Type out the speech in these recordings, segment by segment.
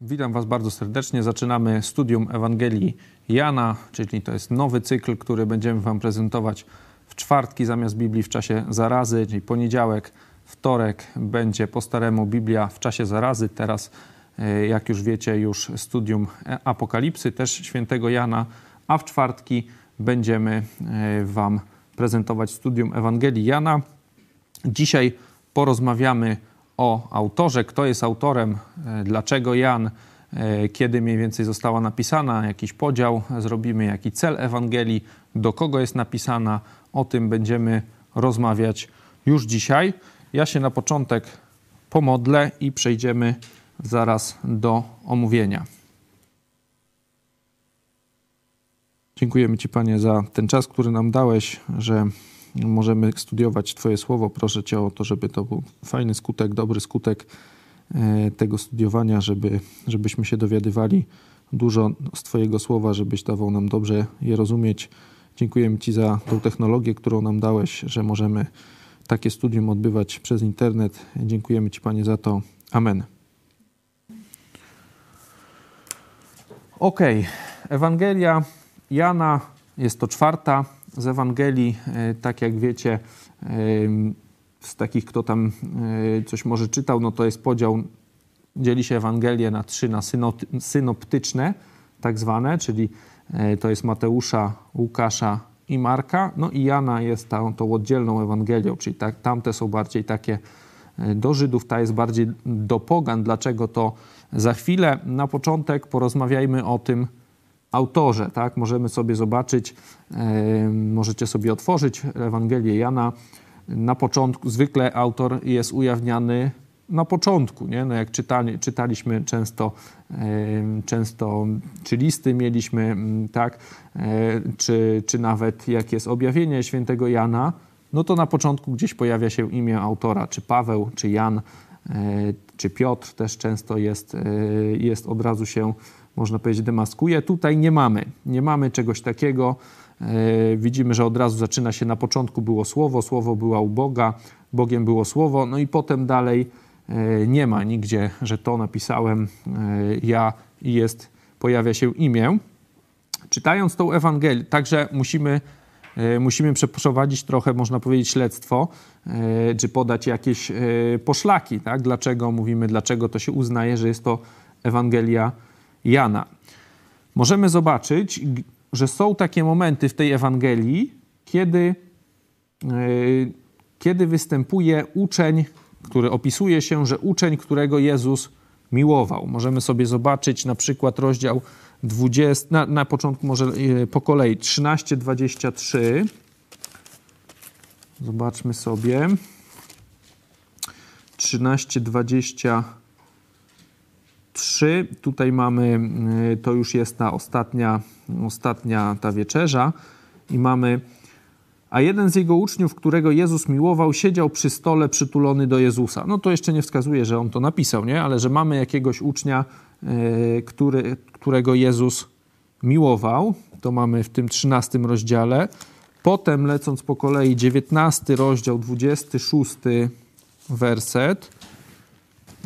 Witam Was bardzo serdecznie. Zaczynamy studium Ewangelii Jana, czyli to jest nowy cykl, który będziemy Wam prezentować w czwartki zamiast Biblii w czasie zarazy, czyli poniedziałek, wtorek będzie po staremu Biblia w czasie zarazy. Teraz, e, jak już wiecie, już studium Apokalipsy, też świętego Jana, a w czwartki będziemy e, Wam prezentować studium Ewangelii Jana. Dzisiaj porozmawiamy o autorze, kto jest autorem, e, dlaczego Jan, e, kiedy mniej więcej została napisana, jakiś podział zrobimy, jaki cel Ewangelii, do kogo jest napisana. O tym będziemy rozmawiać już dzisiaj. Ja się na początek pomodlę i przejdziemy zaraz do omówienia. Dziękujemy Ci, Panie, za ten czas, który nam dałeś, że możemy studiować Twoje słowo. Proszę Cię o to, żeby to był fajny skutek, dobry skutek e, tego studiowania, żeby, żebyśmy się dowiadywali dużo z Twojego słowa, żebyś dawał nam dobrze je rozumieć. Dziękujemy Ci za tą technologię, którą nam dałeś, że możemy takie studium odbywać przez internet. Dziękujemy Ci, Panie, za to. Amen. Ok, Ewangelia Jana jest to czwarta z Ewangelii, e, tak jak wiecie, e, z takich, kto tam e, coś może czytał, no to jest podział, dzieli się Ewangelię na trzy, na synoptyczne, tak zwane, czyli to jest Mateusza, Łukasza i Marka, no i Jana jest tą, tą oddzielną Ewangelią, czyli tak, tamte są bardziej takie do Żydów, ta jest bardziej do pogan. Dlaczego to za chwilę? Na początek porozmawiajmy o tym, autorze. Tak? Możemy sobie zobaczyć, e, możecie sobie otworzyć Ewangelię Jana. Na początku, zwykle autor jest ujawniany na początku, nie? No jak czytali, czytaliśmy często, e, często, czy listy mieliśmy, tak, e, czy, czy nawet jak jest objawienie świętego Jana, no to na początku gdzieś pojawia się imię autora, czy Paweł, czy Jan, czy Piotr też często jest, jest od razu się można powiedzieć, demaskuje. Tutaj nie mamy, nie mamy czegoś takiego. E, widzimy, że od razu zaczyna się na początku było słowo, słowo było u Boga, Bogiem było słowo, no i potem dalej e, nie ma nigdzie, że to napisałem e, ja i jest, pojawia się imię. Czytając tą Ewangelię, także musimy, musimy przeprowadzić trochę, można powiedzieć, śledztwo, czy podać jakieś poszlaki, tak? Dlaczego mówimy, dlaczego to się uznaje, że jest to Ewangelia Jana. Możemy zobaczyć, że są takie momenty w tej Ewangelii, kiedy, e, kiedy występuje uczeń, który opisuje się, że uczeń, którego Jezus miłował. Możemy sobie zobaczyć na przykład rozdział 20, na, na początku może e, po kolei 13-23. Zobaczmy sobie. 13-23. 3. Tutaj mamy, y, to już jest ta ostatnia, ostatnia ta wieczerza i mamy a jeden z jego uczniów, którego Jezus miłował, siedział przy stole przytulony do Jezusa. No to jeszcze nie wskazuje, że on to napisał, nie? ale że mamy jakiegoś ucznia, y, który, którego Jezus miłował. To mamy w tym 13 rozdziale. Potem, lecąc po kolei, 19 rozdział, 26 werset.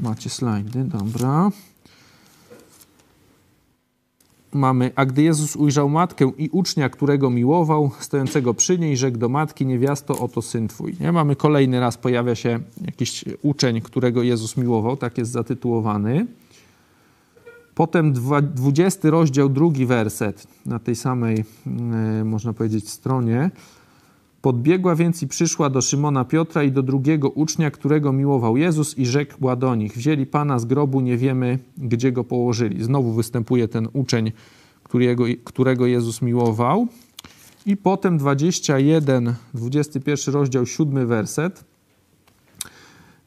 Macie slajdy, dobra mamy, a gdy Jezus ujrzał matkę i ucznia, którego miłował, stojącego przy niej, rzekł do matki, niewiasto, oto syn twój. Nie? Mamy kolejny raz, pojawia się jakiś uczeń, którego Jezus miłował, tak jest zatytułowany. Potem 20 rozdział, drugi werset na tej samej, e, można powiedzieć, stronie. Podbiegła więc i przyszła do Szymona Piotra i do drugiego ucznia, którego miłował Jezus i rzekła do nich, wzięli Pana z grobu, nie wiemy, gdzie go położyli. Znowu występuje ten uczeń, którego, którego Jezus miłował. I potem 21, 21 rozdział, 7 werset.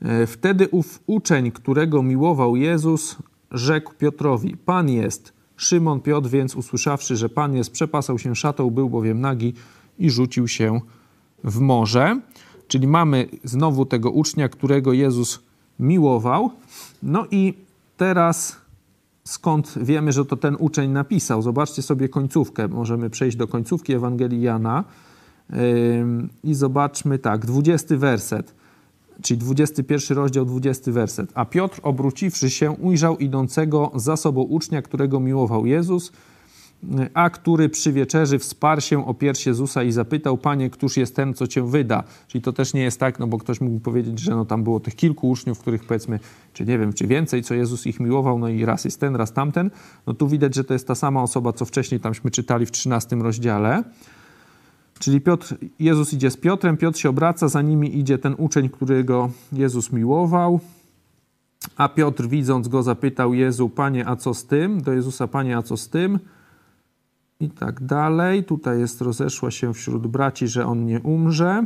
E, wtedy ów uczeń, którego miłował Jezus, rzekł Piotrowi, Pan jest. Szymon Piotr więc usłyszawszy, że Pan jest, przepasał się szatą, był bowiem nagi i rzucił się w morze. Czyli mamy znowu tego ucznia, którego Jezus miłował. No i teraz skąd wiemy, że to ten uczeń napisał? Zobaczcie sobie końcówkę. Możemy przejść do końcówki Ewangelii Jana i zobaczmy tak, dwudziesty werset. czyli 21 rozdział, 20 werset. A Piotr, obróciwszy się, ujrzał idącego za sobą ucznia, którego miłował Jezus, a który przy wieczerzy wsparł się o pierś Jezusa i zapytał, Panie, któż jest ten, co Cię wyda? Czyli to też nie jest tak, no bo ktoś mógł powiedzieć, że no tam było tych kilku uczniów, których powiedzmy, czy nie wiem, czy więcej, co Jezus ich miłował, no i raz jest ten, raz tamten. No tu widać, że to jest ta sama osoba, co wcześniej tamśmy czytali w 13 rozdziale. Czyli Piotr, Jezus idzie z Piotrem, Piotr się obraca, za nimi idzie ten uczeń, którego Jezus miłował. A Piotr, widząc go, zapytał Jezu, Panie, a co z tym? Do Jezusa, Panie, a co z tym? I tak dalej. Tutaj jest rozeszła się wśród braci, że on nie umrze.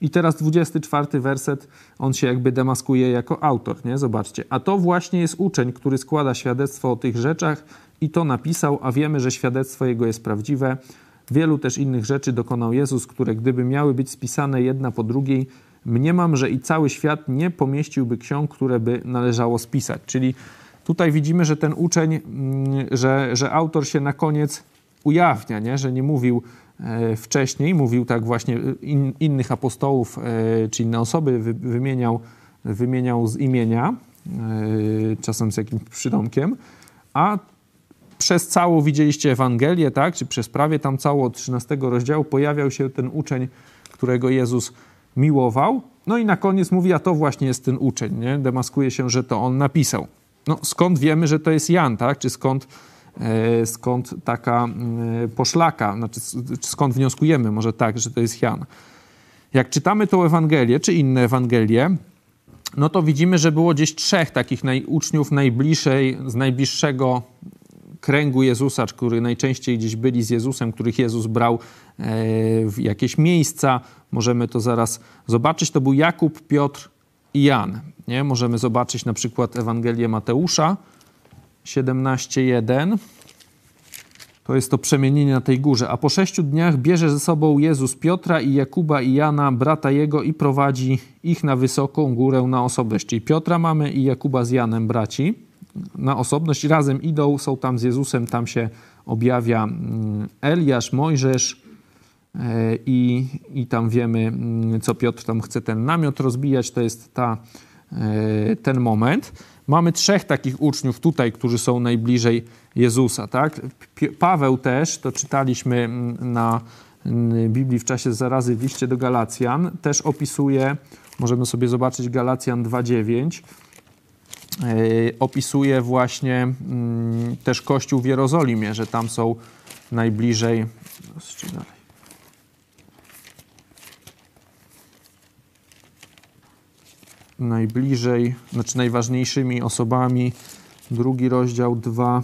I teraz 24 werset, on się jakby demaskuje jako autor, nie? Zobaczcie. A to właśnie jest uczeń, który składa świadectwo o tych rzeczach i to napisał, a wiemy, że świadectwo jego jest prawdziwe. Wielu też innych rzeczy dokonał Jezus, które gdyby miały być spisane jedna po drugiej, mniemam, że i cały świat nie pomieściłby ksiąg, które by należało spisać. Czyli tutaj widzimy, że ten uczeń, mm, że, że autor się na koniec ujawnia, nie? że nie mówił e, wcześniej, mówił tak właśnie in, innych apostołów e, czy inne osoby wymieniał, wymieniał z imienia, e, czasem z jakimś przydomkiem, a przez całą widzieliście Ewangelię, tak, czy przez prawie tam całą od 13 rozdziału pojawiał się ten uczeń, którego Jezus miłował. No i na koniec mówi, a to właśnie jest ten uczeń, nie? Demaskuje się, że to on napisał. No skąd wiemy, że to jest Jan, tak? Czy skąd, e, skąd taka poszlaka, znaczy skąd wnioskujemy może tak, że to jest Jan. Jak czytamy tą Ewangelię, czy inne Ewangelie, no to widzimy, że było gdzieś trzech takich naj, uczniów najbliższej, z najbliższego kręgu Jezusa, który najczęściej gdzieś byli z Jezusem, których Jezus brał e, w jakieś miejsca. Możemy to zaraz zobaczyć. To był Jakub, Piotr i Jan. Nie? Możemy zobaczyć na przykład Ewangelię Mateusza 17:1. To jest to przemienienie na tej górze. A po sześciu dniach bierze ze sobą Jezus Piotra i Jakuba i Jana, brata jego, i prowadzi ich na wysoką górę na osobność. Czyli Piotra mamy i Jakuba z Janem, braci na osobność, razem idą, są tam z Jezusem, tam się objawia mm, Eliasz, Mojżesz i, i tam wiemy, mm, co Piotr tam chce ten namiot rozbijać, to jest ta, e, ten moment. Mamy trzech takich uczniów tutaj, którzy są najbliżej Jezusa. Tak? Paweł też, to czytaliśmy mm, na Biblii w czasie zarazy w liście do Galacjan, też opisuje, możemy sobie zobaczyć Galacjan 2,9, E, opisuje właśnie mm, też Kościół w Jerozolimie, że tam są najbliżej. Najbliżej, znaczy najważniejszymi osobami. Drugi rozdział 2.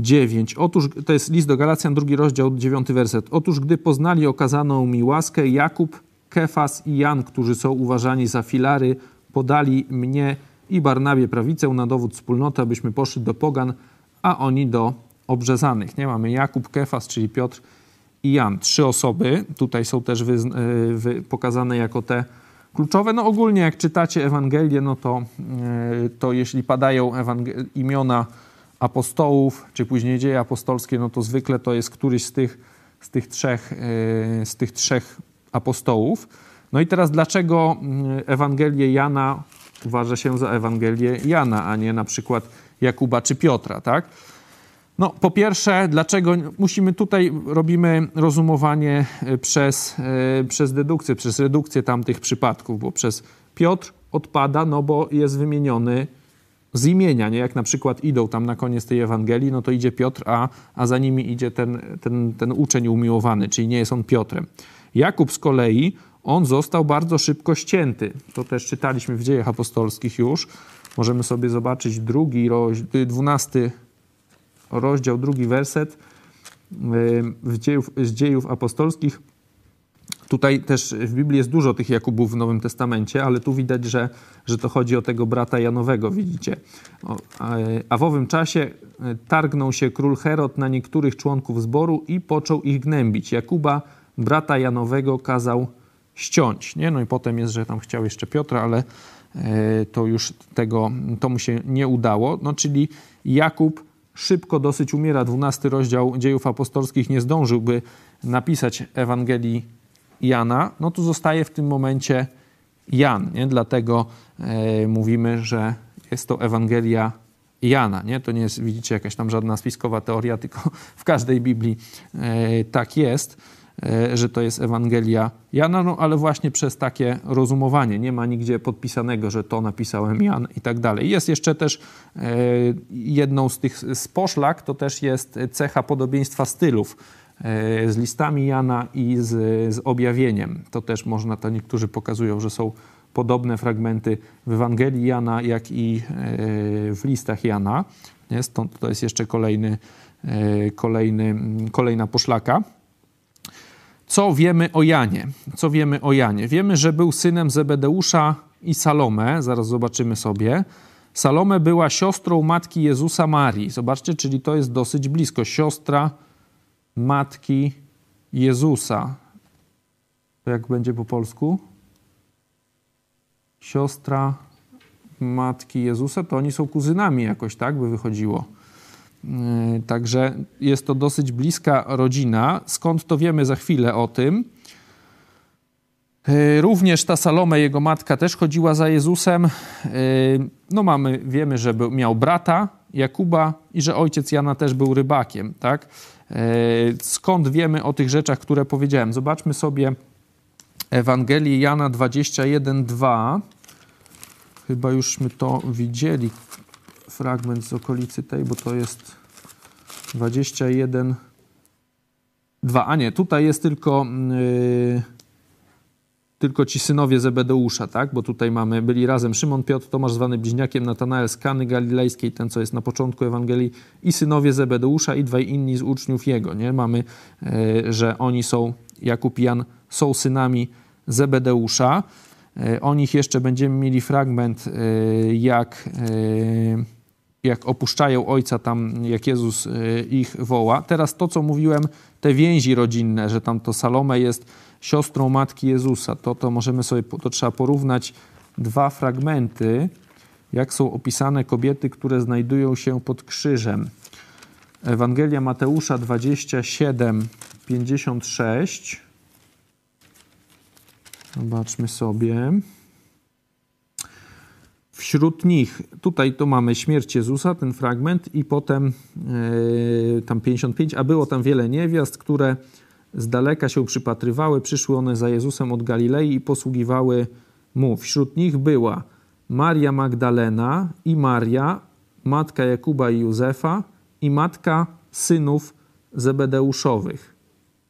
9. Otóż, to jest list do Galacjan, drugi rozdział, dziewiąty werset. Otóż, gdy poznali okazaną mi łaskę, Jakub, Kefas i Jan, którzy są uważani za filary, podali mnie i Barnabie prawicę na dowód wspólnoty, abyśmy poszli do pogan, a oni do obrzezanych. Nie mamy Jakub, Kefas, czyli Piotr i Jan. Trzy osoby tutaj są też wy, wy, pokazane jako te kluczowe. No ogólnie jak czytacie Ewangelię, no to, e, to jeśli padają imiona apostołów, czy później dzieje apostolskie, no to zwykle to jest któryś z tych, z tych, trzech, e, z tych trzech apostołów. No i teraz dlaczego mm, Ewangelię Jana uważa się za Ewangelię Jana, a nie na przykład Jakuba czy Piotra, tak? No, po pierwsze, dlaczego musimy tutaj robimy rozumowanie e, przez, yy, przez dedukcję, przez redukcję tamtych przypadków, bo przez Piotr odpada, no bo jest wymieniony z imienia, nie? Jak na przykład idą tam na koniec tej Ewangelii, no to idzie Piotr, a, a za nimi idzie ten, ten, ten uczeń umiłowany, czyli nie jest on Piotrem. Jakub z kolei on został bardzo szybko ścięty. To też czytaliśmy w dziejach apostolskich już. Możemy sobie zobaczyć drugi, dwunasty rozdział, drugi werset w dziejów, z dziejów apostolskich. Tutaj też w Biblii jest dużo tych Jakubów w Nowym Testamencie, ale tu widać, że, że to chodzi o tego brata Janowego, widzicie. a w owym czasie e, targnął się król Herod na niektórych członków zboru i począł ich gnębić. Jakuba, brata Janowego, kazał ściąć. Nie? No i potem jest, że tam chciał jeszcze Piotra, ale e, to już tego, to mu się nie udało. No czyli Jakub szybko dosyć umiera. 12 rozdział dziejów apostolskich nie zdążyłby napisać Ewangelii Jana, no to zostaje w tym momencie Jan. Nie? Dlatego e, mówimy, że jest to Ewangelia Jana. Nie? To nie jest, widzicie, jakaś tam żadna spiskowa teoria, tylko w każdej Biblii e, tak jest, że to jest Ewangelia Jana, no ale właśnie przez takie rozumowanie. Nie ma nigdzie podpisanego, że to napisałem Jan i tak dalej. Jest jeszcze też e, jedną z tych z poszlak, to też jest cecha podobieństwa stylów z listami Jana i z, z objawieniem. To też można, to niektórzy pokazują, że są podobne fragmenty w Ewangelii Jana, jak i e, w listach Jana. Stąd to jest jeszcze kolejny, e, kolejny, kolejna poszlaka. Co wiemy o Janie? Co wiemy o Janie? Wiemy, że był synem Zebedeusza i Salome, zaraz zobaczymy sobie. Salome była siostrą matki Jezusa Marii. Zobaczcie, czyli to jest dosyć blisko. Siostra matki Jezusa. Jak będzie po polsku? siostra matki Jezusa, to oni są kuzynami jakoś, tak by wychodziło. Yy, także jest to dosyć bliska rodzina. Skąd to wiemy za chwilę o tym? Yy, również ta Salome, jego matka, też chodziła za Jezusem. Yy, no mamy, wiemy, że był, miał brata Jakuba i że ojciec Jana też był rybakiem, tak? Skąd wiemy o tych rzeczach, które powiedziałem? Zobaczmy sobie Ewangelii Jana 21:2. Chyba jużśmy to widzieli, fragment z okolicy tej, bo to jest 21. 2. A nie, tutaj jest tylko, yy, tylko ci synowie Zebedeusza, tak? Bo tutaj mamy, byli razem Szymon, Piotr, Tomasz zwany bliźniakiem, Natanael z Kany Galilejskiej, ten co jest na początku Ewangelii, i synowie Zebedeusza i dwaj inni z uczniów jego, nie? Mamy, yy, że oni są, Jakub i Jan są synami Zebedeusza. E, o nich jeszcze będziemy mieli fragment, e, jak, e, jak opuszczają ojca tam, jak Jezus ich woła. Teraz to, co mówiłem, te więzi rodzinne, że tam to Salome jest siostrą matki Jezusa, to, to możemy sobie, to trzeba porównać dwa fragmenty, jak są opisane kobiety, które znajdują się pod krzyżem. Ewangelia Mateusza 27, 56 Zobaczmy sobie. Wśród nich, tutaj to mamy śmierć Jezusa, ten fragment, i potem yy, tam 55, a było tam wiele niewiast, które z daleka się przypatrywały, przyszły one za Jezusem od Galilei i posługiwały mu. Wśród nich była Maria Magdalena i Maria, matka Jakuba i Józefa i matka synów Zebedeuszowych.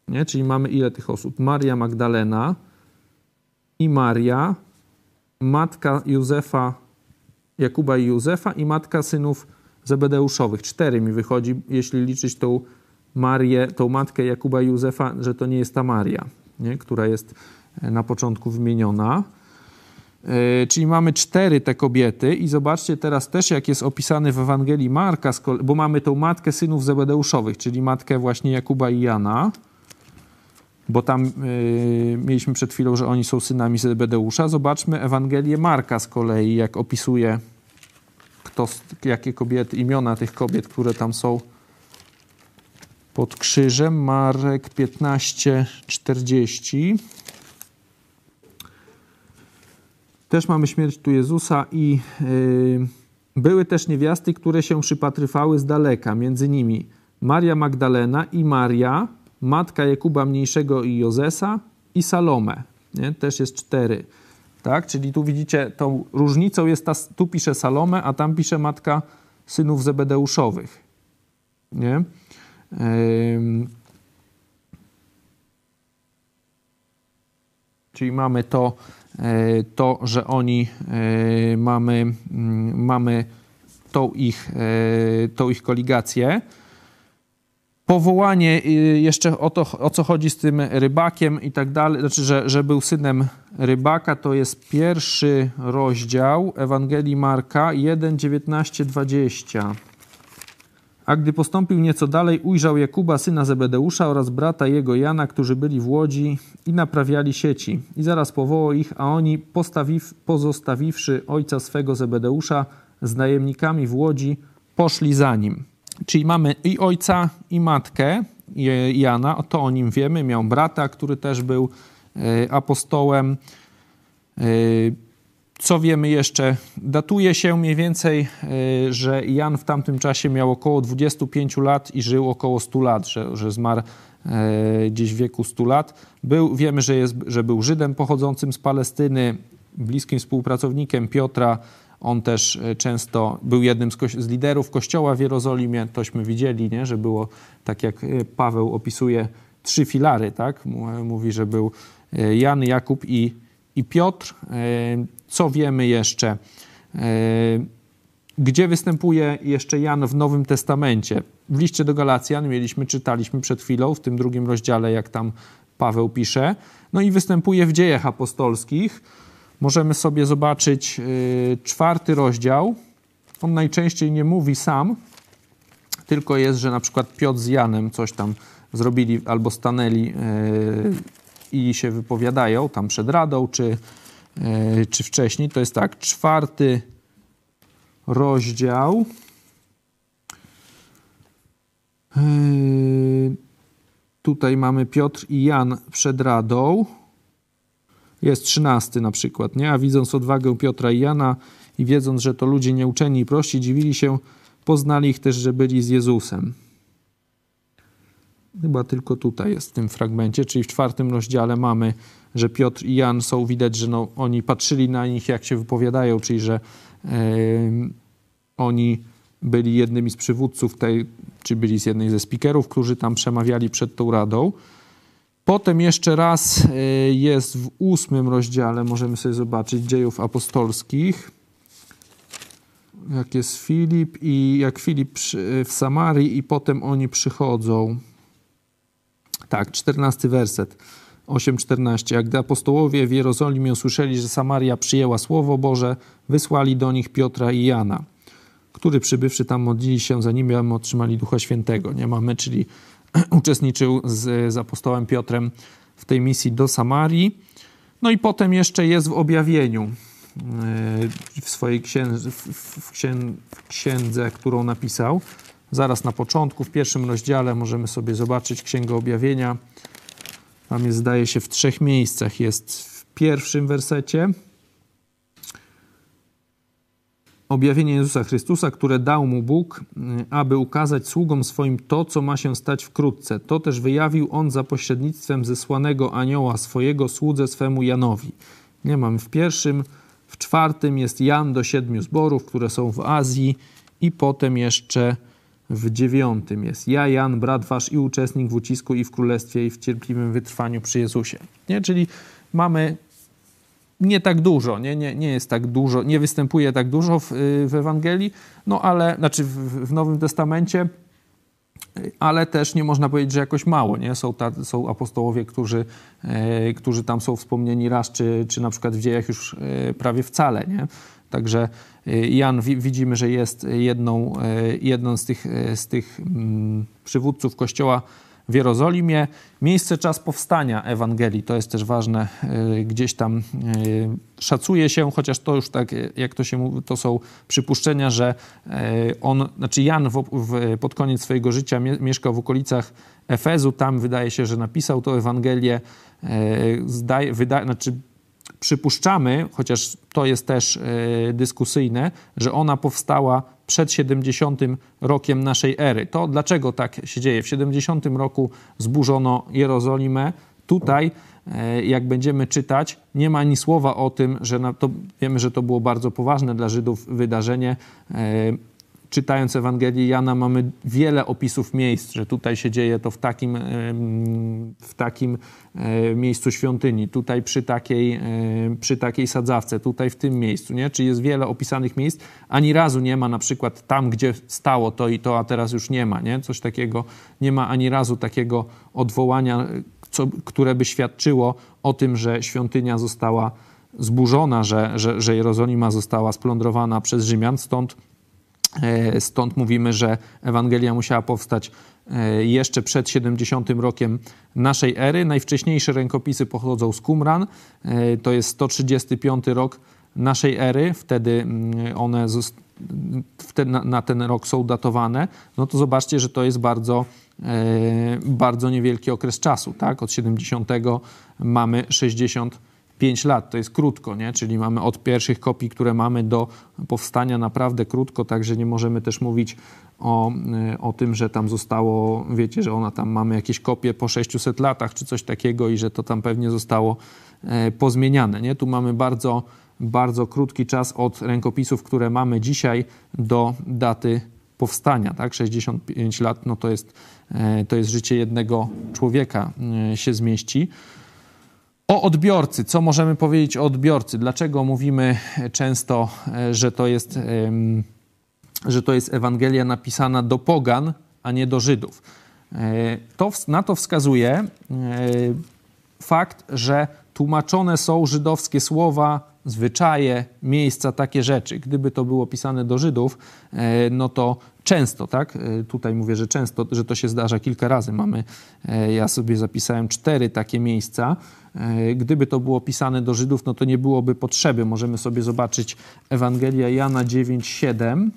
Nie? Czyli mamy ile tych osób? Maria Magdalena, i Maria, matka Józefa, Jakuba i Józefa i matka synów Zebedeuszowych. Cztery mi wychodzi, jeśli liczyć tą Marię, tą matkę Jakuba i Józefa, że to nie jest ta Maria, nie? która jest e, na początku wymieniona. Yy, czyli mamy cztery te kobiety i zobaczcie teraz też, jak jest opisany w Ewangelii Marka, bo mamy tą matkę synów Zebedeuszowych, czyli matkę właśnie Jakuba i Jana bo tam y, mieliśmy przed chwilą, że oni są synami Zebedeusza. Zobaczmy Ewangelię Marka z kolei, jak opisuje kto, jakie kobiety, imiona tych kobiet, które tam są pod krzyżem. Marek 15:40. Też mamy śmierć tu Jezusa i yy, były też niewiasty, które się przypatrywały z daleka, między nimi Maria Magdalena i Maria, matka Jakuba Mniejszego i Jozesa i Salome. Nie? Też jest cztery. Tak? Czyli tu widzicie, tą różnicą jest ta, tu pisze Salome, a tam pisze matka synów Zebedeuszowych. Nie? Czyli mamy to, e, to że oni e, mamy, mm, mamy tą ich, e, tą ich koligację powołanie y, jeszcze o to, o co chodzi z tym rybakiem i tak dalej, znaczy, że, że był synem rybaka, to jest pierwszy rozdział Ewangelii Marka 1, 19, 20. A gdy postąpił nieco dalej, ujrzał Jakuba, syna Zebedeusza oraz brata jego Jana, którzy byli w łodzi i naprawiali sieci. I zaraz powołał ich, a oni, postawiw, pozostawiwszy ojca swego Zebedeusza z najemnikami w łodzi, poszli za nim. Czyli mamy i ojca, i matkę Jana, to o nim wiemy. Miał brata, który też był apostołem. Co wiemy jeszcze? Datuje się mniej więcej, że Jan w tamtym czasie miał około 25 lat i żył około 100 lat, że, że zmarł gdzieś w wieku 100 lat. Był, wiemy, że, jest, że był Żydem pochodzącym z Palestyny, bliskim współpracownikiem Piotra. On też e, często był jednym z, z, liderów kościoła w Jerozolimie. Tośmy widzieli, nie? że było, tak jak e, Paweł opisuje, trzy filary. Tak? Mówi, że był e, Jan, Jakub i, i Piotr. Co wiemy jeszcze? Gdzie występuje jeszcze Jan w Nowym Testamencie? W liście do Galacjan mieliśmy, czytaliśmy przed chwilą, w tym drugim rozdziale, jak tam Paweł pisze. No i występuje w dziejach apostolskich możemy sobie zobaczyć y, czwarty rozdział. On najczęściej nie mówi sam, tylko jest, że na przykład Piotr z Janem coś tam zrobili albo stanęli y, i się wypowiadają tam przed radą, czy, y, czy wcześniej. To jest tak, czwarty rozdział. Tutaj mamy Piotr i Jan przed radą jest trzynasty na przykład, nie? A widząc odwagę Piotra i Jana i wiedząc, że to ludzie nieuczeni i prości, dziwili się, poznali ich też, że byli z Jezusem. Chyba tylko tutaj jest w tym fragmencie, czyli w czwartym rozdziale mamy, że Piotr i Jan są, widać, że no, oni patrzyli na nich, jak się wypowiadają, czyli że yy, oni byli jednymi z przywódców tej, czy byli z jednej ze speakerów, którzy tam przemawiali przed tą radą. Potem jeszcze raz e, jest w ósmym rozdziale, możemy sobie zobaczyć, dziejów apostolskich. Jak jest Filip i jak Filip w Samarii i potem oni przychodzą. Tak, czternasty werset. 8:14. Jak gdy apostołowie w Jerozolimie usłyszeli, że Samaria przyjęła słowo Boże, wysłali do nich Piotra i Jana, który przybywszy tam modlili się za nimi, aby otrzymali Ducha Świętego. Nie mamy, czyli uczestniczył z, z apostołem Piotrem w tej misji do Samarii. No i potem jeszcze jest w objawieniu e, w swojej księdze, w księdze, którą napisał. Zaraz na początku, w pierwszym rozdziale możemy sobie zobaczyć Księgę Objawienia. Tam jest, zdaje się, w trzech miejscach. Jest w pierwszym wersecie, objawienie Jezusa Chrystusa, które dał mu Bóg, y, aby ukazać sługom swoim to, co ma się stać wkrótce. To też wyjawił on za pośrednictwem zesłanego anioła swojego słudze swemu Janowi. Nie mam w pierwszym, w czwartym jest Jan do siedmiu zborów, które są w Azji i potem jeszcze w dziewiątym jest ja, Jan, brat wasz i uczestnik w ucisku i w królestwie i w cierpliwym wytrwaniu przy Jezusie. Nie? Czyli mamy nie tak dużo, nie, nie, nie jest tak dużo, nie występuje tak dużo w, y, w Ewangelii, no ale, znaczy w, w Nowym Testamencie, ale też nie można powiedzieć, że jakoś mało. Nie? Są, ta, są apostołowie, którzy, e, którzy tam są wspomnieni raz, czy, czy na przykład w dziejach już e, prawie wcale. Nie? Także Jan widzimy, że jest jedną, jedną z tych, z tych mm, przywódców Kościoła w Jerozolimie. Miejsce, czas powstania Ewangelii, to jest też ważne, e, gdzieś tam e, szacuje się, chociaż to już tak, jak to się mówi, to są przypuszczenia, że e, on, znaczy Jan w, w, pod koniec swojego życia mieszkał w okolicach Efezu, tam wydaje się, że napisał to Ewangelię, zdaje, wydaje, znaczy przypuszczamy, chociaż to jest też dyskusyjne, że ona powstała przed 70 rokiem naszej ery. To dlaczego tak się dzieje? W 70 roku zburzono Jerozolimę. Tutaj, e, jak będziemy czytać, nie ma ani słowa o tym, że to, wiemy, że to było bardzo poważne dla Żydów wydarzenie. Czytając Ewangelię Jana mamy wiele opisów miejsc, że tutaj się dzieje to w takim, w takim miejscu świątyni, tutaj przy takiej, przy takiej sadzawce, tutaj w tym miejscu, nie? Czy jest wiele opisanych miejsc, ani razu nie ma na przykład tam, gdzie stało to i to, a teraz już nie ma, nie? Coś takiego, nie ma ani razu takiego odwołania, co, które by świadczyło o tym, że świątynia została zburzona, że, że, że Jerozolima została splądrowana przez Rzymian, stąd stąd mówimy, że Ewangelia musiała powstać e, jeszcze przed 70 rokiem naszej ery. Najwcześniejsze rękopisy pochodzą z Qumran, e, to jest 135 rok naszej ery, wtedy mm, one na ten rok są datowane. No to zobaczcie, że to jest bardzo bardzo niewielki okres czasu, tak? Od 70 mamy 65 lat, to jest krótko, nie? Czyli mamy od pierwszych kopii, które mamy do powstania naprawdę krótko, także nie możemy też mówić o, o tym, że tam zostało, wiecie, że ona tam mamy jakieś kopie po 600 latach czy coś takiego i że to tam pewnie zostało pozmieniane, nie? Tu mamy bardzo bardzo krótki czas od rękopisów, które mamy dzisiaj do daty powstania, tak? 65 lat, no to jest, e, to jest życie jednego człowieka e, się zmieści. O odbiorcy, co możemy powiedzieć o odbiorcy? Dlaczego mówimy często, e, że to jest, że to jest Ewangelia napisana do pogan, a nie do Żydów? To, na to wskazuje fakt, że tłumaczone są żydowskie słowa zwyczaje, miejsca, takie rzeczy. Gdyby to było pisane do Żydów, e, no to często, tak? E, tutaj mówię, że często, że to się zdarza kilka razy. Mamy, e, ja sobie zapisałem cztery takie miejsca. Gdyby to było pisane do Żydów, no to nie byłoby potrzeby. Możemy sobie zobaczyć Ewangelia Jana 9:7.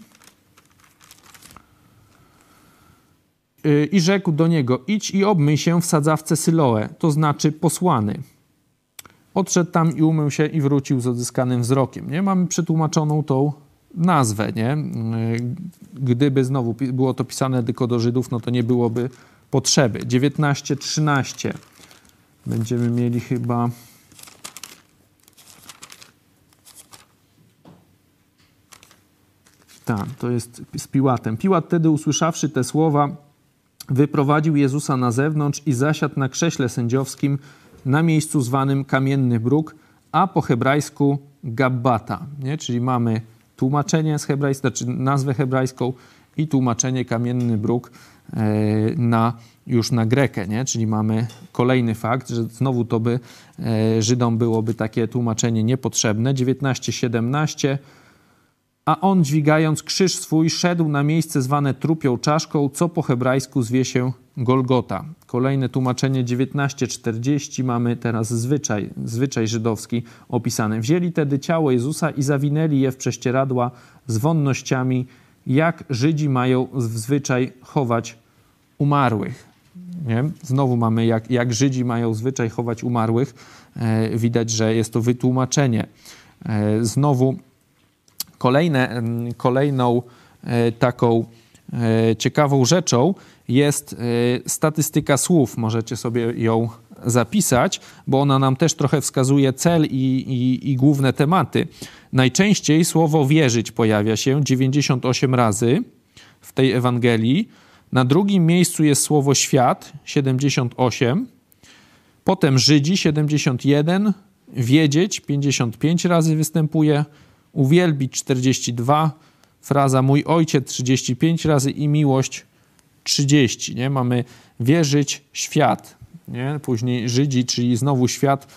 I rzekł do niego: Idź i obmyj się w sadzawce Syloe, to znaczy posłany. Odszedł tam i umył się i wrócił z odzyskanym wzrokiem. Nie? Mamy przetłumaczoną tą nazwę. Nie? Gdyby znowu było to pisane tylko do Żydów, no to nie byłoby potrzeby. 19-13 będziemy mieli chyba... Tak, to jest z Piłatem. Piłat wtedy usłyszawszy te słowa, wyprowadził Jezusa na zewnątrz i zasiadł na krześle sędziowskim na miejscu zwanym Kamienny Bruk, a po hebrajsku Gabbata, nie? czyli mamy tłumaczenie z hebrajskiego, znaczy nazwę hebrajską i tłumaczenie Kamienny Bruk e, na, już na grekę, nie? czyli mamy kolejny fakt, że znowu to by e, Żydom byłoby takie tłumaczenie niepotrzebne. 19-17 a on dźwigając krzyż swój szedł na miejsce zwane trupią czaszką, co po hebrajsku zwie się Golgota. Kolejne tłumaczenie 1940 mamy teraz zwyczaj, zwyczaj żydowski opisany. Wzięli tedy ciało Jezusa i zawinęli je w prześcieradła z wonnościami, jak Żydzi mają zwyczaj chować umarłych. Nie? Znowu mamy, jak, jak Żydzi mają zwyczaj chować umarłych. E, widać, że jest to wytłumaczenie. E, znowu kolejne, kolejną e, taką e, ciekawą rzeczą jest e, statystyka słów. Możecie sobie ją zapisać, bo ona nam też trochę wskazuje cel i, i, i główne tematy. Najczęściej słowo wierzyć pojawia się 98 razy w tej Ewangelii. Na drugim miejscu jest słowo świat 78, potem Żydzi 71, wiedzieć 55 razy występuje, uwielbić 42, fraza mój ojciec 35 razy i miłość 30. Nie? Mamy wierzyć świat. Nie? Później Żydzi, czyli znowu świat.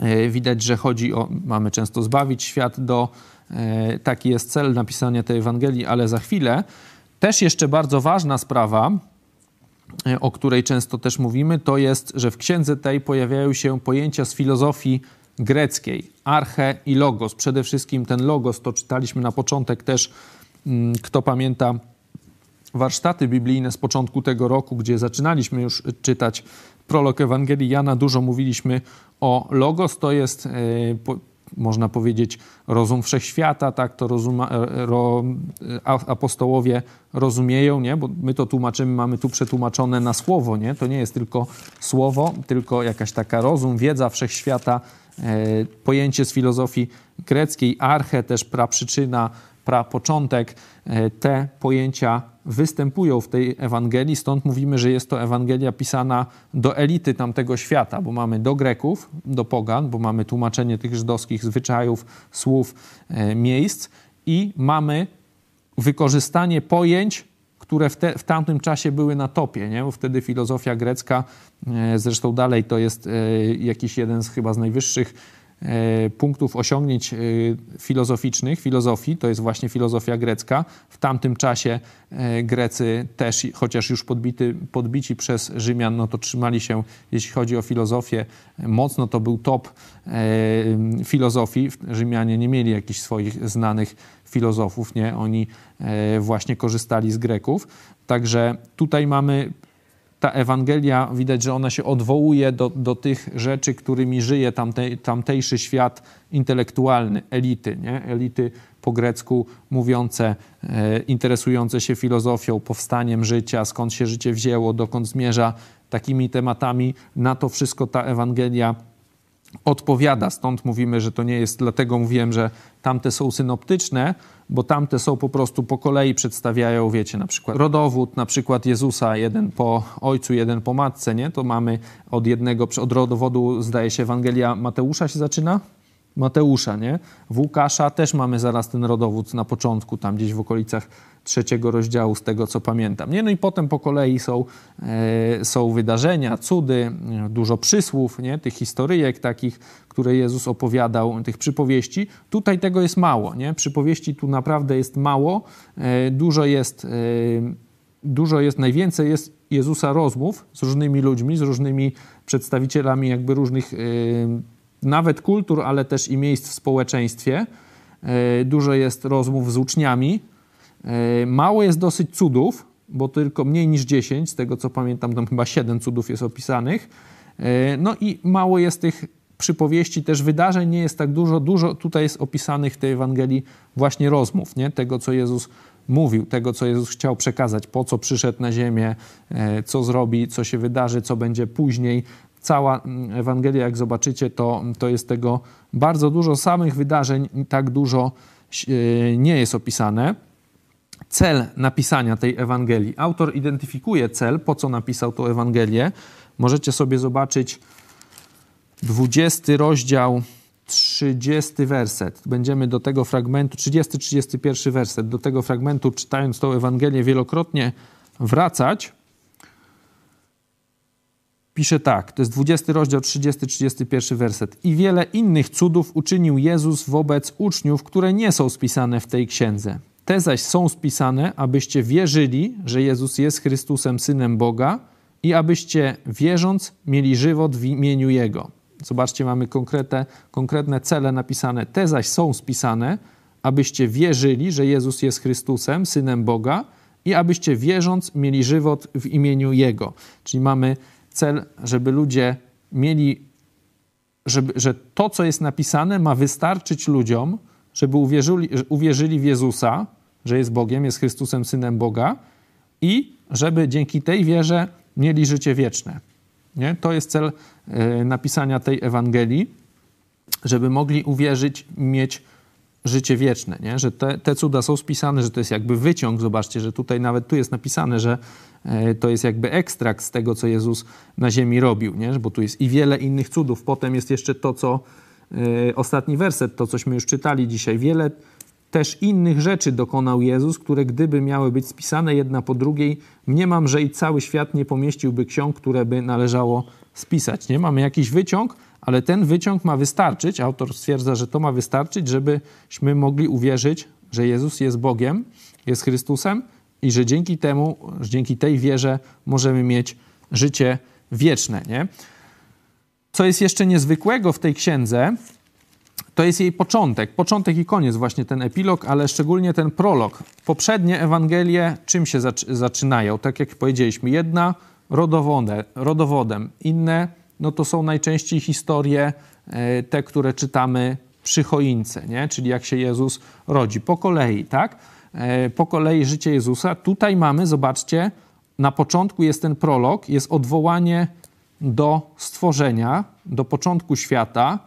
E, widać, że chodzi o, mamy często zbawić świat do, e, taki jest cel napisania tej Ewangelii, ale za chwilę. Też jeszcze bardzo ważna sprawa, e, o której często też mówimy, to jest, że w księdze tej pojawiają się pojęcia z filozofii greckiej, arche i logos. Przede wszystkim ten logos, to czytaliśmy na początek też, mm, kto pamięta warsztaty biblijne z początku tego roku, gdzie zaczynaliśmy już czytać prolog Ewangelii Jana, dużo mówiliśmy o logos, to jest, e, można powiedzieć, rozum wszechświata, tak to rozuma, e, ro, apostołowie rozumieją, nie? bo my to tłumaczymy, mamy tu przetłumaczone na słowo, nie? to nie jest tylko słowo, tylko jakaś taka rozum, wiedza wszechświata, E, pojęcie z filozofii greckiej, arche, też praprzyczyna, prapoczątek, e, te pojęcia występują w tej Ewangelii, stąd mówimy, że jest to Ewangelia pisana do elity tamtego świata, bo mamy do Greków, do pogan, bo mamy tłumaczenie tych żydowskich zwyczajów, słów, e, miejsc i mamy wykorzystanie pojęć które w, te, w tamtym czasie były na topie, nie? bo wtedy filozofia grecka, e, zresztą dalej to jest jakiś jeden z chyba z najwyższych punktów osiągnięć filozoficznych, filozofii, to jest właśnie filozofia grecka. W tamtym czasie Grecy też, chociaż już podbity, podbici przez Rzymian, no to trzymali się, jeśli chodzi o filozofię, mocno to był top filozofii. Rzymianie nie mieli jakichś swoich znanych filozofów, nie? Oni e, właśnie korzystali z Greków. Także tutaj mamy ta Ewangelia, widać, że ona się odwołuje do, do tych rzeczy, którymi żyje tamtej, tamtejszy świat intelektualny, elity, nie? elity po grecku mówiące, e, interesujące się filozofią, powstaniem życia, skąd się życie wzięło, dokąd zmierza, takimi tematami. Na to wszystko ta Ewangelia odpowiada. Stąd mówimy, że to nie jest, dlatego mówiłem, że tamte są synoptyczne, bo tamte są po prostu po kolei przedstawiają, wiecie, na przykład rodowód, na przykład Jezusa, jeden po ojcu, jeden po matce, nie? To mamy od jednego, od rodowodu, zdaje się, Ewangelia Mateusza się zaczyna? Mateusza, nie? W Łukasza też mamy zaraz ten rodowód na początku, tam gdzieś w okolicach trzeciego rozdziału, z tego co pamiętam. Nie? No i potem po kolei są, e, są wydarzenia, cudy, dużo przysłów, nie? tych historyjek takich, które Jezus opowiadał, tych przypowieści. Tutaj tego jest mało. Nie? Przypowieści tu naprawdę jest mało. E, dużo jest, e, dużo jest, najwięcej jest Jezusa rozmów z różnymi ludźmi, z różnymi przedstawicielami jakby różnych e, nawet kultur, ale też i miejsc w społeczeństwie. E, dużo jest rozmów z uczniami. E, mało jest dosyć cudów, bo tylko mniej niż 10, z tego co pamiętam, tam chyba 7 cudów jest opisanych. E, no i mało jest tych przypowieści, też wydarzeń nie jest tak dużo. Dużo tutaj jest opisanych w tej Ewangelii właśnie rozmów, nie? tego co Jezus mówił, tego co Jezus chciał przekazać, po co przyszedł na ziemię, co zrobi, co się wydarzy, co będzie później cała mm, Ewangelia, jak zobaczycie, to, to jest tego bardzo dużo. Samych wydarzeń tak dużo e, nie jest opisane. Cel napisania tej Ewangelii. Autor identyfikuje cel, po co napisał tę Ewangelię. Możecie sobie zobaczyć 20 rozdział, 30 werset. Będziemy do tego fragmentu, 30-31 werset, do tego fragmentu, czytając tą Ewangelię, wielokrotnie wracać pisze tak, to jest 20 rozdział, 30-31 werset. I wiele innych cudów uczynił Jezus wobec uczniów, które nie są spisane w tej księdze. Te zaś są spisane, abyście wierzyli, że Jezus jest Chrystusem, Synem Boga i abyście wierząc mieli żywot w imieniu Jego. Zobaczcie, mamy konkretne, konkretne cele napisane. Te zaś są spisane, abyście wierzyli, że Jezus jest Chrystusem, Synem Boga i abyście wierząc mieli żywot w imieniu Jego. Czyli mamy cel, żeby ludzie mieli, żeby, że to, co jest napisane, ma wystarczyć ludziom, żeby uwierzyli, uwierzyli w Jezusa, że jest Bogiem, jest Chrystusem, Synem Boga i żeby dzięki tej wierze mieli życie wieczne. Nie? To jest cel y, napisania tej Ewangelii, żeby mogli uwierzyć, mieć życie wieczne, nie? że te, te cuda są spisane, że to jest jakby wyciąg. Zobaczcie, że tutaj nawet tu jest napisane, że e, to jest jakby ekstrakt z tego, co Jezus na ziemi robił, nie? bo tu jest i wiele innych cudów. Potem jest jeszcze to, co e, ostatni werset, to cośmy już czytali dzisiaj. Wiele też innych rzeczy dokonał Jezus, które gdyby miały być spisane jedna po drugiej, mniemam, że i cały świat nie pomieściłby ksiąg, które by należało spisać. Nie? Mamy jakiś wyciąg, ale ten wyciąg ma wystarczyć, autor stwierdza, że to ma wystarczyć, żebyśmy mogli uwierzyć, że Jezus jest Bogiem, jest Chrystusem i że dzięki temu, że dzięki tej wierze możemy mieć życie wieczne. Nie? Co jest jeszcze niezwykłego w tej księdze, to jest jej początek. Początek i koniec, właśnie ten epilog, ale szczególnie ten prolog. Poprzednie Ewangelie czym się zaczynają? Tak jak powiedzieliśmy, jedna rodowodem, inne no to są najczęściej historie e, te, które czytamy przy choince, nie? czyli jak się Jezus rodzi. Po kolei, tak? E, po kolei życie Jezusa. Tutaj mamy, zobaczcie, na początku jest ten prolog, jest odwołanie do stworzenia, do początku świata.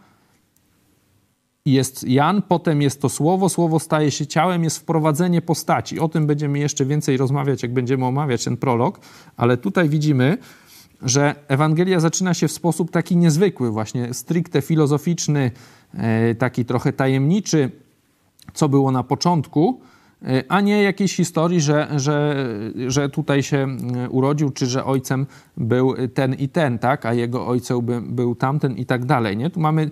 Jest Jan, potem jest to słowo, słowo staje się ciałem, jest wprowadzenie postaci. O tym będziemy jeszcze więcej rozmawiać, jak będziemy omawiać ten prolog, ale tutaj widzimy, że Ewangelia zaczyna się w sposób taki niezwykły, właśnie stricte filozoficzny, e, taki trochę tajemniczy, co było na początku, a nie jakiejś historii, że, że, że tutaj się e, urodził, czy że ojcem był ten i ten, tak, a jego ojcem by, był tamten i tak dalej. Nie? Tu mamy,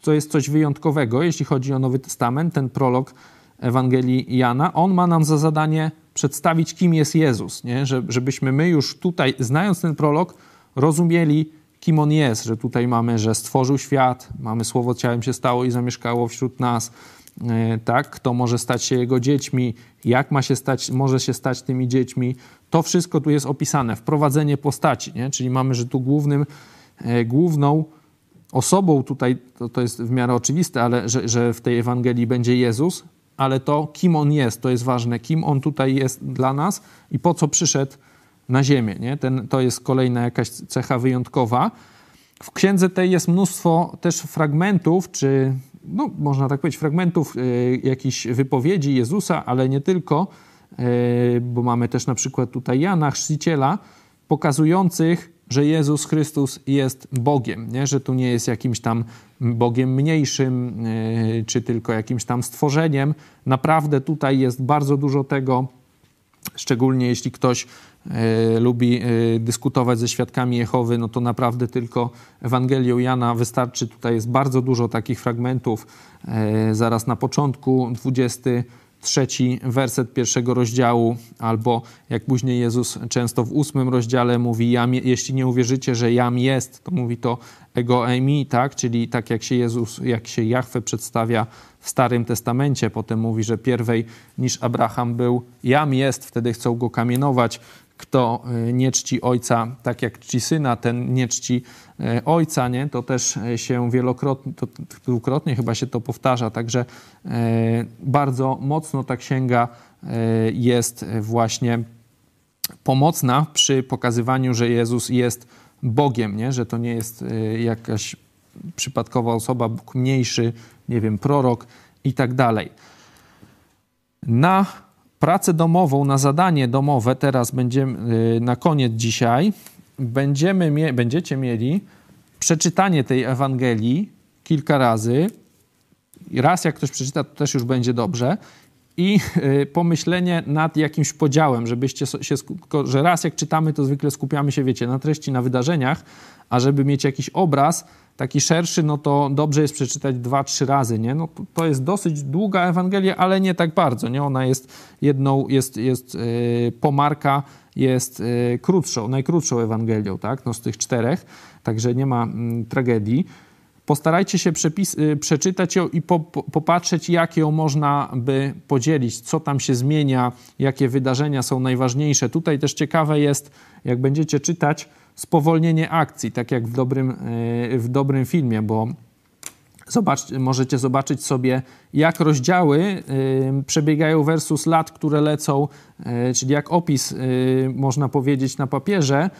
co jest coś wyjątkowego, jeśli chodzi o Nowy Testament, ten prolog Ewangelii Jana, on ma nam za zadanie przedstawić, kim jest Jezus, nie? żebyśmy my już tutaj, znając ten prolog, rozumieli, kim On jest, że tutaj mamy, że stworzył świat, mamy Słowo ciałem się stało i zamieszkało wśród nas, tak, kto może stać się jego dziećmi, jak ma się stać, może się stać tymi dziećmi. To wszystko tu jest opisane, wprowadzenie postaci, nie? czyli mamy, że tu głównym, główną osobą tutaj, to, to jest w miarę oczywiste, ale że, że w tej Ewangelii będzie Jezus, ale to, kim On jest, to jest ważne, kim On tutaj jest dla nas i po co przyszedł na ziemię. Nie? Ten, to jest kolejna jakaś cecha wyjątkowa. W księdze tej jest mnóstwo też fragmentów, czy no, można tak powiedzieć, fragmentów y, jakichś wypowiedzi Jezusa, ale nie tylko, y, bo mamy też na przykład tutaj Jana, chrzciciela, pokazujących, że Jezus Chrystus jest Bogiem, nie? że tu nie jest jakimś tam Bogiem mniejszym, y, czy tylko jakimś tam stworzeniem. Naprawdę tutaj jest bardzo dużo tego, szczególnie jeśli ktoś E, lubi e, dyskutować ze świadkami Jehowy, no to naprawdę tylko Ewangelią Jana wystarczy. Tutaj jest bardzo dużo takich fragmentów. E, zaraz na początku, 23 werset pierwszego rozdziału, albo jak później Jezus często w ósmym rozdziale mówi, jeśli nie uwierzycie, że jam jest, to mówi to ego emi, tak? czyli tak jak się Jezus, jak się Jahwe przedstawia w Starym Testamencie. Potem mówi, że pierwej niż Abraham był, jam jest, wtedy chcą go kamienować kto e, nie czci ojca tak jak czci syna, ten nie czci e, ojca, nie? to też e, się wielokrotnie, to dwukrotnie chyba się to powtarza, także bardzo mocno ta księga jest właśnie pomocna przy pokazywaniu, że Jezus jest Bogiem, nie? że to nie jest jakaś przypadkowa osoba, Bóg mniejszy, nie wiem, prorok i tak dalej. Na pracę domową, na zadanie domowe, teraz będziemy na koniec dzisiaj, będziemy, będziecie mieli przeczytanie tej Ewangelii kilka razy. Raz jak ktoś przeczyta, to też już będzie dobrze. I y, pomyślenie nad jakimś podziałem, żebyście się, że raz jak czytamy, to zwykle skupiamy się, wiecie, na treści, na wydarzeniach, a żeby mieć jakiś obraz, taki szerszy, no to dobrze jest przeczytać dwa, trzy razy, nie? No to, jest dosyć długa Ewangelia, ale nie tak bardzo, nie? Ona jest jedną, jest, jest yy, pomarka, jest yy, krótszą, najkrótszą Ewangelią, tak? No z tych czterech, także nie ma yy, tragedii. Postarajcie się przepis, y, przeczytać ją i po, po, popatrzeć, jak ją można by podzielić, co tam się zmienia, jakie wydarzenia są najważniejsze. Tutaj też ciekawe jest, jak będziecie czytać, spowolnienie akcji, tak jak w dobrym, e, w dobrym filmie, bo zobacz, możecie zobaczyć sobie, jak rozdziały e, przebiegają versus lat, które lecą, e, czyli jak opis, można powiedzieć, na papierze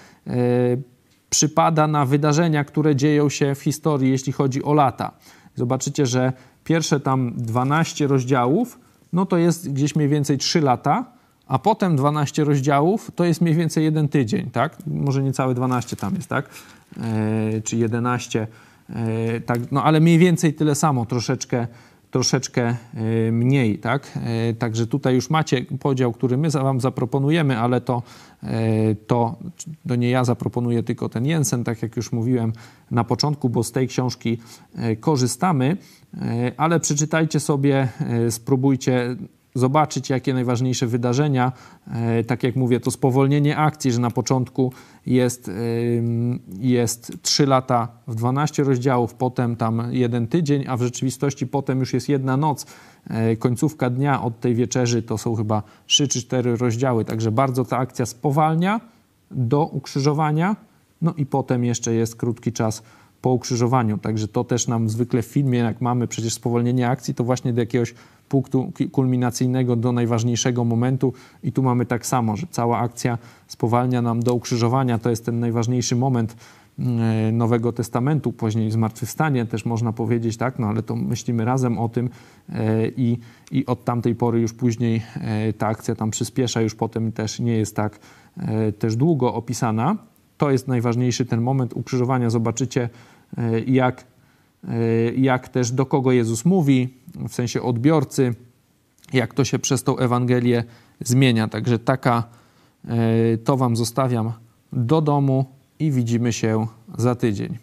przypada na wydarzenia, które dzieją się w historii, jeśli chodzi o lata. Zobaczycie, że pierwsze tam 12 rozdziałów, no to jest gdzieś mniej więcej 3 lata, a potem 12 rozdziałów to jest mniej więcej jeden tydzień, tak? Może niecałe 12 tam jest, tak? E, czy 11, e, tak? No ale mniej więcej tyle samo, troszeczkę, troszeczkę e, mniej, tak? Także tutaj już macie podział, który my wam zaproponujemy, ale to, to, to nie ja zaproponuję, tylko ten Jensen, tak jak już mówiłem na początku, bo z tej książki korzystamy, ale przeczytajcie sobie, spróbujcie zobaczyć, jakie najważniejsze wydarzenia. E, tak jak mówię, to spowolnienie akcji, że na początku jest, jest 3 lata w 12 rozdziałów, potem tam jeden tydzień, a w rzeczywistości potem już jest jedna noc. E, końcówka dnia od tej wieczerzy to są chyba 3 czy 4 rozdziały, także bardzo ta akcja spowalnia do ukrzyżowania, no i potem jeszcze jest krótki czas po ukrzyżowaniu. Także to też nam zwykle w filmie, jak mamy przecież spowolnienie akcji, to właśnie do jakiegoś punktu kulminacyjnego do najważniejszego momentu i tu mamy tak samo, że cała akcja spowalnia nam do ukrzyżowania, to jest ten najważniejszy moment mm, Nowego Testamentu, później zmartwychwstanie też można powiedzieć, tak, no ale to myślimy razem o tym e, i, i od tamtej pory już później e, ta akcja tam przyspiesza, już potem też nie jest tak e, też długo opisana. To jest najważniejszy ten moment ukrzyżowania. Zobaczycie, jak E, jak też do kogo Jezus mówi, w sensie odbiorcy, jak to się przez tą Ewangelię zmienia. Także taka, e, to Wam zostawiam do domu i widzimy się za tydzień.